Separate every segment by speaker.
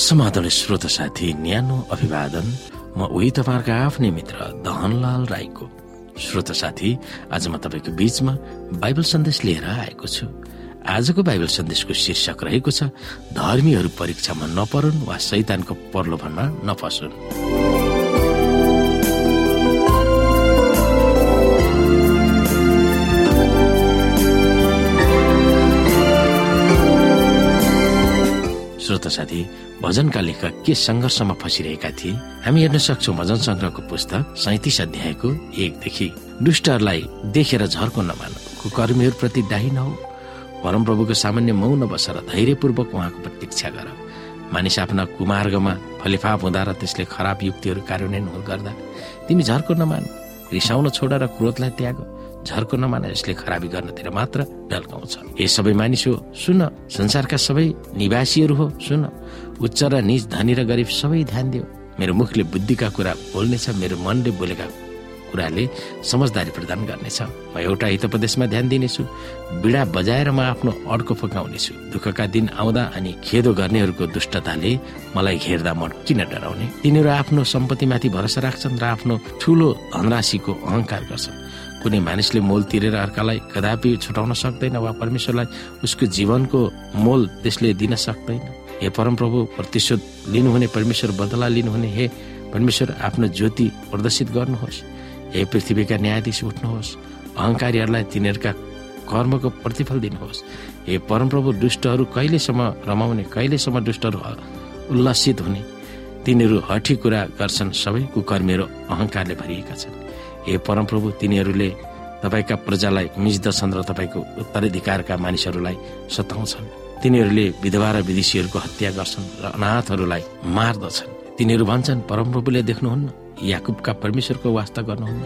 Speaker 1: समाधान श्रोत साथी न्यानो अभिवादन। म उही तपाईँहरूका आफ्नै मित्र दहनलाल राईको। श्रोत साथी आज म तपाईँको बीचमा बाइबल सन्देश लिएर आएको छु। आजको बाइबल सन्देशको शीर्षक रहेको छ धर्मीहरू परीक्षामा नपरुन् वा शैतानको पर्लोभनमा नफसुन्। श्रोत साथी भजनका लेखक के सङ्घर्षमा फसिरहेका थिए। हामी हेर्न सक्छौ भजन संग्रहको पुस्तक सैतिस अध्यायको एकदेखि। दुष्टहरूलाई देखेर झर्को नमान कुकर्मीहरूप्रति डाही नहो। परमप्रभुको सामान्य मौन बसेर धैर्यपूर्वक उहाँको प्रतीक्षा गर। मानिस आफ्ना कुमार्गमा फलिफाप हुँदा र त्यसले खराब युक्तिहरू कार्यान्वयन गर्दा तिमी झर्को नमान। रिसाउन छोड र क्रोधलाई त्याग। झर्को नमान यसले खराबी गर्नतिर मात्र ढल्काउँछ ए सबै मानिस हो सुन संसारका सबै निवासीहरू हो सुन। उच्च र निज धनी र गरिब सबै ध्यान दियो मेरो मुखले बुद्धिका कुरा बोल्नेछ मेरो मनले बोलेका कुराले समझदारी प्रदान गर्नेछ। म एउटा हितोपदेशमा ध्यान दिनेछु। बिडा बजाएर म आफ्नो अड्को फकाउनेछु। दुःखका दिन आउँदा अनि खेदो गर्नेहरूको दुष्टताले मलाई घेर्दा म किन डराउने? तिनीहरू आफ्नो सम्पत्तिमाथि भरोसा राख्छन् र आफ्नो ठुलो धनराशिको अहंकार गर्छन्। कुनै मानिसले मोल तिरेर अर्कालाई कदापि छुटाउन सक्दैन वा परमेश्वरलाई उसको जीवनको मोल त्यसले दिन सक्दैन। हे परमप्रभु प्रतिशोध लिनुहुने परमेश्वर बदला लिनुहुने हे परमेश्वर आफ्नो ज्योति प्रदर्शित गर्नुहोस्। हे पृथ्वीका न्यायाधीश उठ्नुहोस्। अहङ्कारीहरूलाई तिनीहरूका कर्मको प्रतिफल दिनुहोस्। हे परमप्रभु दुष्टहरू कहिलेसम्म रमाउने कहिलेसम्म दुष्टहरू उल्लसित हुने तिनीहरू हठी कुरा गर्छन्। सबै कुकर्मीहरू अहङ्कारले भरिएका छन्। हे परमप्रभु तिनीहरूले तपाईँका प्रजालाई मिच्दछन् र तपाईँको उत्तराधिकारका मानिसहरूलाई सताउँछन्। तिनीहरूले विधवा र विदेशीहरूको हत्या गर्छन् र अनाथहरूलाई मार्दछन्। तिनीहरू भन्छन् परमप्रभुले देख्नुहुन्न याकुबका परमेश्वरको वास्ता गर्नुहुन्न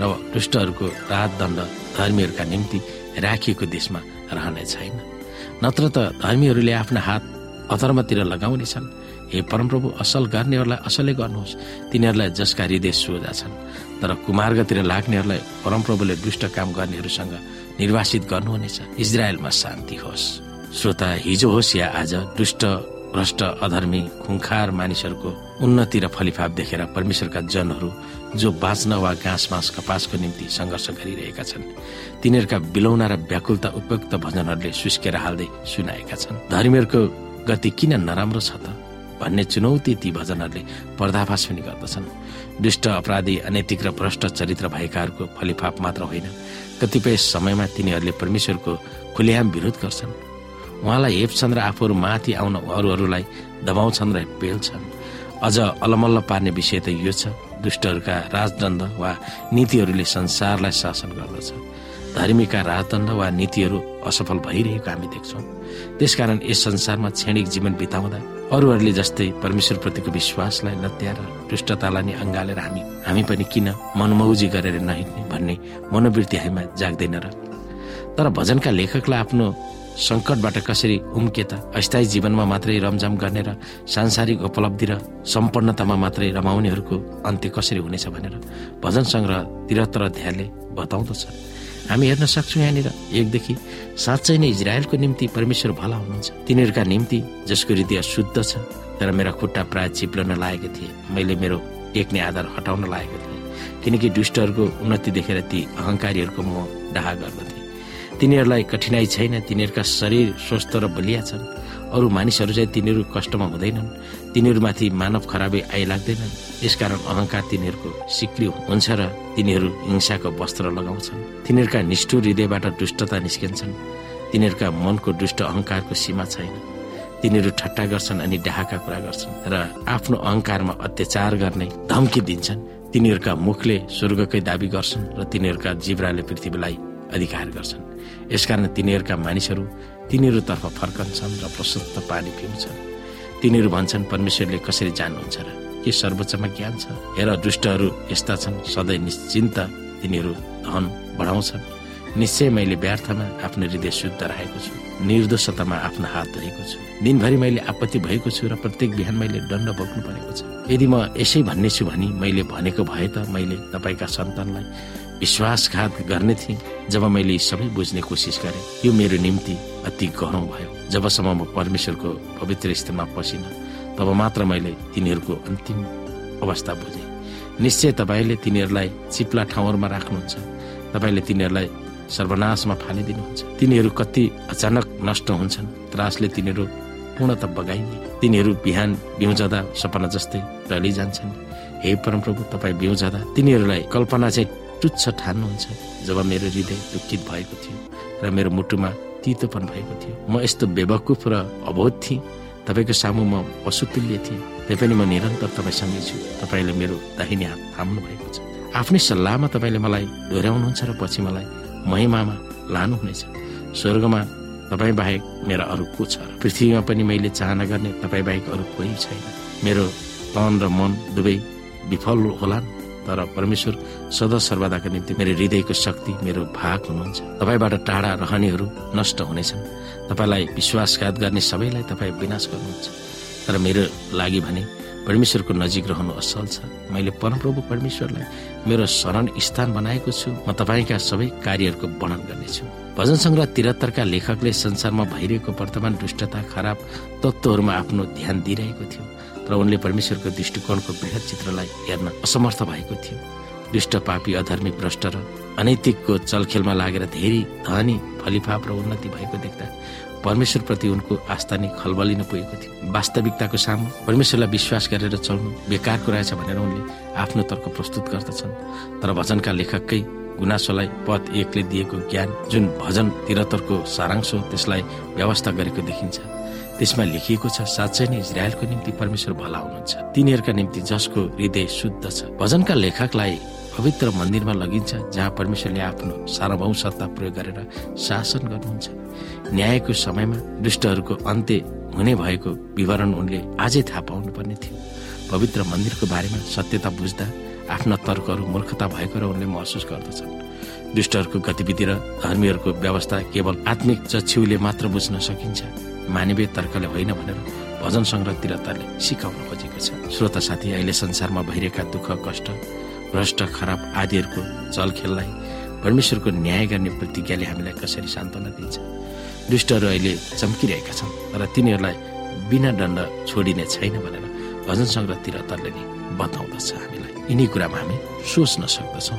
Speaker 1: र दुष्टहरूको रात दण्ड धर्मीहरूका निम्ति राखिएको देशमा रहने छैन। नत्र त धर्मीहरूले आफ्ना हात अधर्मतिर लगाउनेछन् हे परमप्रभु असल गर्नेहरूलाई असलै गर्नुहोस्। तिनीहरूलाई जसका हृदय सोझा छन्। तर कुमार्गतिर लाग्नेहरूलाई परमप्रभुले दुष्ट काम गर्नेहरूसँग निर्वासित गर्नुहुनेछ। इजरायलमा शान्ति होस्। श्रोता हिजो होस् या आज दुष्ट भ्रष्ट अधर्मी खुङखार मानिसहरूको उन्नति र फलिफाप देखेर परमेश्वरका जनहरू जो बाँच्न वा घाँस बाँस कपासको निम्ति सङ्घर्ष गरिरहेका छन् तिनीहरूका बिलौना र व्याकुलता उपयुक्त भजनहरूले सुस्केर हाल्दै सुनाएका छन्। धर्मीहरूको गति किन नराम्रो छ त? भन्ने चुनौती ती भजनहरूले पर्दाफास पनि गर्दछन्। दुष्ट अपराधी अनैतिक र भ्रष्ट चरित्र भएकाहरूको फलिफाप मात्र होइन। कतिपय समयमा तिनीहरूले परमेश्वरको खुलेआम विरोध गर्छन्। उहाँलाई हेप्छन् र आफूहरू माथि आउन अरूहरूलाई दबाउँछन् र पेल्छन् अझ अलमल्ल पार्ने विषय त यो छ। दुष्टहरूका राजदण्ड वा नीतिहरूले संसारलाई शासन गर्दछ। धर्मीका राजदण्ड वा नीतिहरू असफल भइरहेको हामी देख्छौँ। त्यसकारण यस संसारमा क्षणिक जीवन बिताउँदा अरूहरूले जस्तै परमेश्वरप्रतिको विश्वासलाई लत्याएर दुष्टतालाई नै अँगालेर हामी हामी पनि किन मनमौजी गरेर नहिँड्ने भन्ने मनोवृत्ति हामीमा जाग्दैन र। तर भजनका लेखकलाई आफ्नो सङ्कटबाट कसरी उम्के त अस्थायी जीवनमा मात्रै रमझम गर्ने र सांसारिक उपलब्धि र सम्पन्नतामा मात्रै रमाउनेहरूको अन्त्य कसरी हुनेछ भनेर भजन सङ्ग्रह त्रिहत्तर अध्यायले बताउँदछ। हामी हेर्न सक्छौँ यहाँनिर। एकदेखि साँच्चै नै इजरायलको निम्ति परमेश्वर भला हुनुहुन्छ। तिनीहरूका निम्ति जसको हृदय शुद्ध छ तर मेरा खुट्टा प्राय चिप्लन लागेको थिए। मैले मेरो टेक्ने आधार हटाउन लागेको थिएँ। किनकि दुष्टहरूको उन्नति देखेर ती अहङ्कारीहरूको म डाहा गर्दथे। तिनीहरूलाई कठिनाई छैन तिनीहरूका शरीर स्वस्थ र बलिया छन्। अरू मानिसहरू चाहिँ तिनीहरू कष्टमा हुँदैनन्। तिनीहरूमाथि मानव खराबी आइलाग्दैनन्। यसकारण अहङ्कार तिनीहरूको सिक्री हुन्छ र तिनीहरू हिंसाको वस्त्र लगाउँछन्। तिनीहरूका निष्ठुर हृदयबाट दुष्टता निस्किन्छन्। तिनीहरूका मनको दुष्ट अहङ्कारको सीमा छैन। तिनीहरू ठट्टा गर्छन् अनि डाहाका कुरा गर्छन् र आफ्नो अहङ्कारमा अत्याचार गर्ने धम्की दिन्छन्। तिनीहरूका मुखले स्वर्गकै दावी गर्छन् र तिनीहरूका जिब्राले पृथ्वीलाई अधिकार गर्छन्। यसकारण तिनीहरूका मानिसहरू तिनीहरूतर्फ फर्कन्छन् र प्रशस्त पानी पिउँछन्। तिनीहरू भन्छन् परमेश्वरले कसरी जान्नुहुन्छ र के सर्वोच्चमा ज्ञान छ? हेर दुष्टहरू यस्ता छन्। सधैँ निश्चिन्त तिनीहरू धन बढाउँछन्। निश्चय मैले व्यर्थमा आफ्नो हृदय शुद्ध राखेको छु। निर्दोषतामा आफ्नो हात धोएको छु। दिनभरि मैले आपत्ति भएको छु र प्रत्येक बिहान मैले दण्ड बोक्नु परेको छ। यदि म यसै भन्ने छु भनी मैले भनेको भए त मैले तपाईँका सन्तानलाई विश्वासघात गर्ने थिएँ जब मैले सबै बुझ्ने कोसिस गरेँ। यो मेरो निम्ति अति गह्रौँ भयो। जबसम्म म परमेश्वरको पवित्र स्थलमा पसिन तब मात्र मैले तिनीहरूको अन्तिम अवस्था बुझेँ। निश्चय तपाईँले तिनीहरूलाई चिप्ला ठाउँहरूमा राख्नुहुन्छ। तपाईँले तिनीहरूलाई सर्वनाशमा फालिदिनुहुन्छ। तिनीहरू कति अचानक नष्ट हुन्छन् त्रासले तिनीहरू पूर्णत बगाइने। तिनीहरू बिहान बिउजाँदा सपना जस्तै टलिजान्छन् हे परमप्रभु तपाईँ बिउजाँदा तिनीहरूलाई कल्पना चाहिँ टुच्छ ठान्नुहुन्छ जब मेरो हृदय दुखित भएको थियो र मेरो मुटुमा तितोपन भएको थियो। म यस्तो बेवकुफ र अबोध थिएँ। तपाईँको सामु म पशुतुल्य थिएँ। त्यही पनि म निरन्तर तपाईँसँगै छु। तपाईँले मेरो दाहिने हात थाम्नु भएको छ। आफ्नै सल्लाहमा तपाईँले मलाई डोर्याउनुहुन्छ र पछि मलाई महिमामा लानुहुनेछ। स्वर्गमा तपाईँ बाहेक मेरा अरू को छ पृथ्वीमा पनि मैले चाहना गर्ने तपाईँ बाहेक अरू कोही छैन। मेरो तन र मन दुवै विफल होलान् तर परमेश्वर सदा सर्वदाका निम्ति मेरो हृदयको शक्ति मेरो भाग हुनुहुन्छ। तपाईँबाट टाढा रहनेहरू नष्ट हुनेछन्। तपाईँलाई विश्वासघात गर्ने सबैलाई तपाईँ विनाश गर्नुहुन्छ। तर मेरो लागि भने परमेश्वरको नजिक रहनु असल छ। मैले परमप्रभु परमेश्वरलाई मेरो शरण स्थान बनाएको छु। म तपाईँका सबै कार्यहरूको वर्णन गर्नेछु। भजन सङ्ग्रह तिहत्तरका लेखकले संसारमा भइरहेको वर्तमान दुष्टता खराब तत्त्वहरूमा आफ्नो ध्यान दिइरहेको थियो। तर उनले परमेश्वरको दृष्टिकोणको वृहत चित्रलाई हेर्न असमर्थ भएको थियो। दुष्ट पापी अधर्मी भ्रष्ट र अनैतिकको चलखेलमा लागेर धेरै धनी फलिफाप र उन्नति भएको देख्दा परमेश्वरप्रति उनको आस्था नै खलबलिन पुगेको थियो। वास्तविकताको सामु परमेश्वरलाई विश्वास गरेर चल्नु बेकारको रहेछ भनेर उनले आफ्नो तर्क प्रस्तुत गर्दछन्। तर भजनका लेखककै गुनासोलाई पद एकले दिएको ज्ञान जुन भजन तिरतरको सारांश हो त्यसलाई व्यवस्था गरेको देखिन्छ। त्यसमा लेखिएको छ साँच्चै नै इजरायलको निम्ति परमेश्वर भला हुनुहुन्छ। तिनीहरूका निम्ति जसको हृदय शुद्ध छ। भजनका लेखकलाई पवित्र मन्दिरमा लगिन्छ जहाँ परमेश्वरले आफ्नो सार्वभौम सत्ता प्रयोग गरेर शासन गर्नुहुन्छ। न्यायको समयमा दुष्टहरूको अन्त्य हुने भएको विवरण उनले आजै थाहा पाउनु पर्ने थियो। पवित्र मन्दिरको बारेमा सत्यता बुझ्दा आफ्ना तर्कहरू मूर्खता भएको र उनले महसुस गर्दछन्। दुष्टहरूको गतिविधि र धर्मीहरूको व्यवस्था केवल आत्मिक चक्षुले मात्र बुझ्न सकिन्छ। मानवीय तर्कले होइन भनेर भजन सङ्ग्रह तिरताले सिकाउन खोजेको छ श्रोता साथी अहिले संसारमा भइरहेका दुःख कष्ट भ्रष्ट खराब आदिहरूको चलखेललाई परमेश्वरको न्याय गर्ने प्रतिज्ञाले हामीलाई कसरी सान्त्वना दिन्छ? दुष्टहरू अहिले चम्किरहेका छन् तर तिनीहरूलाई बिना दण्ड छोडिने छैन भनेर भजन सङ्ग्रह तिरतरले नै बताउँदछ हामीलाई। यिनी कुरामा हामी सोच्न सक्दछौँ।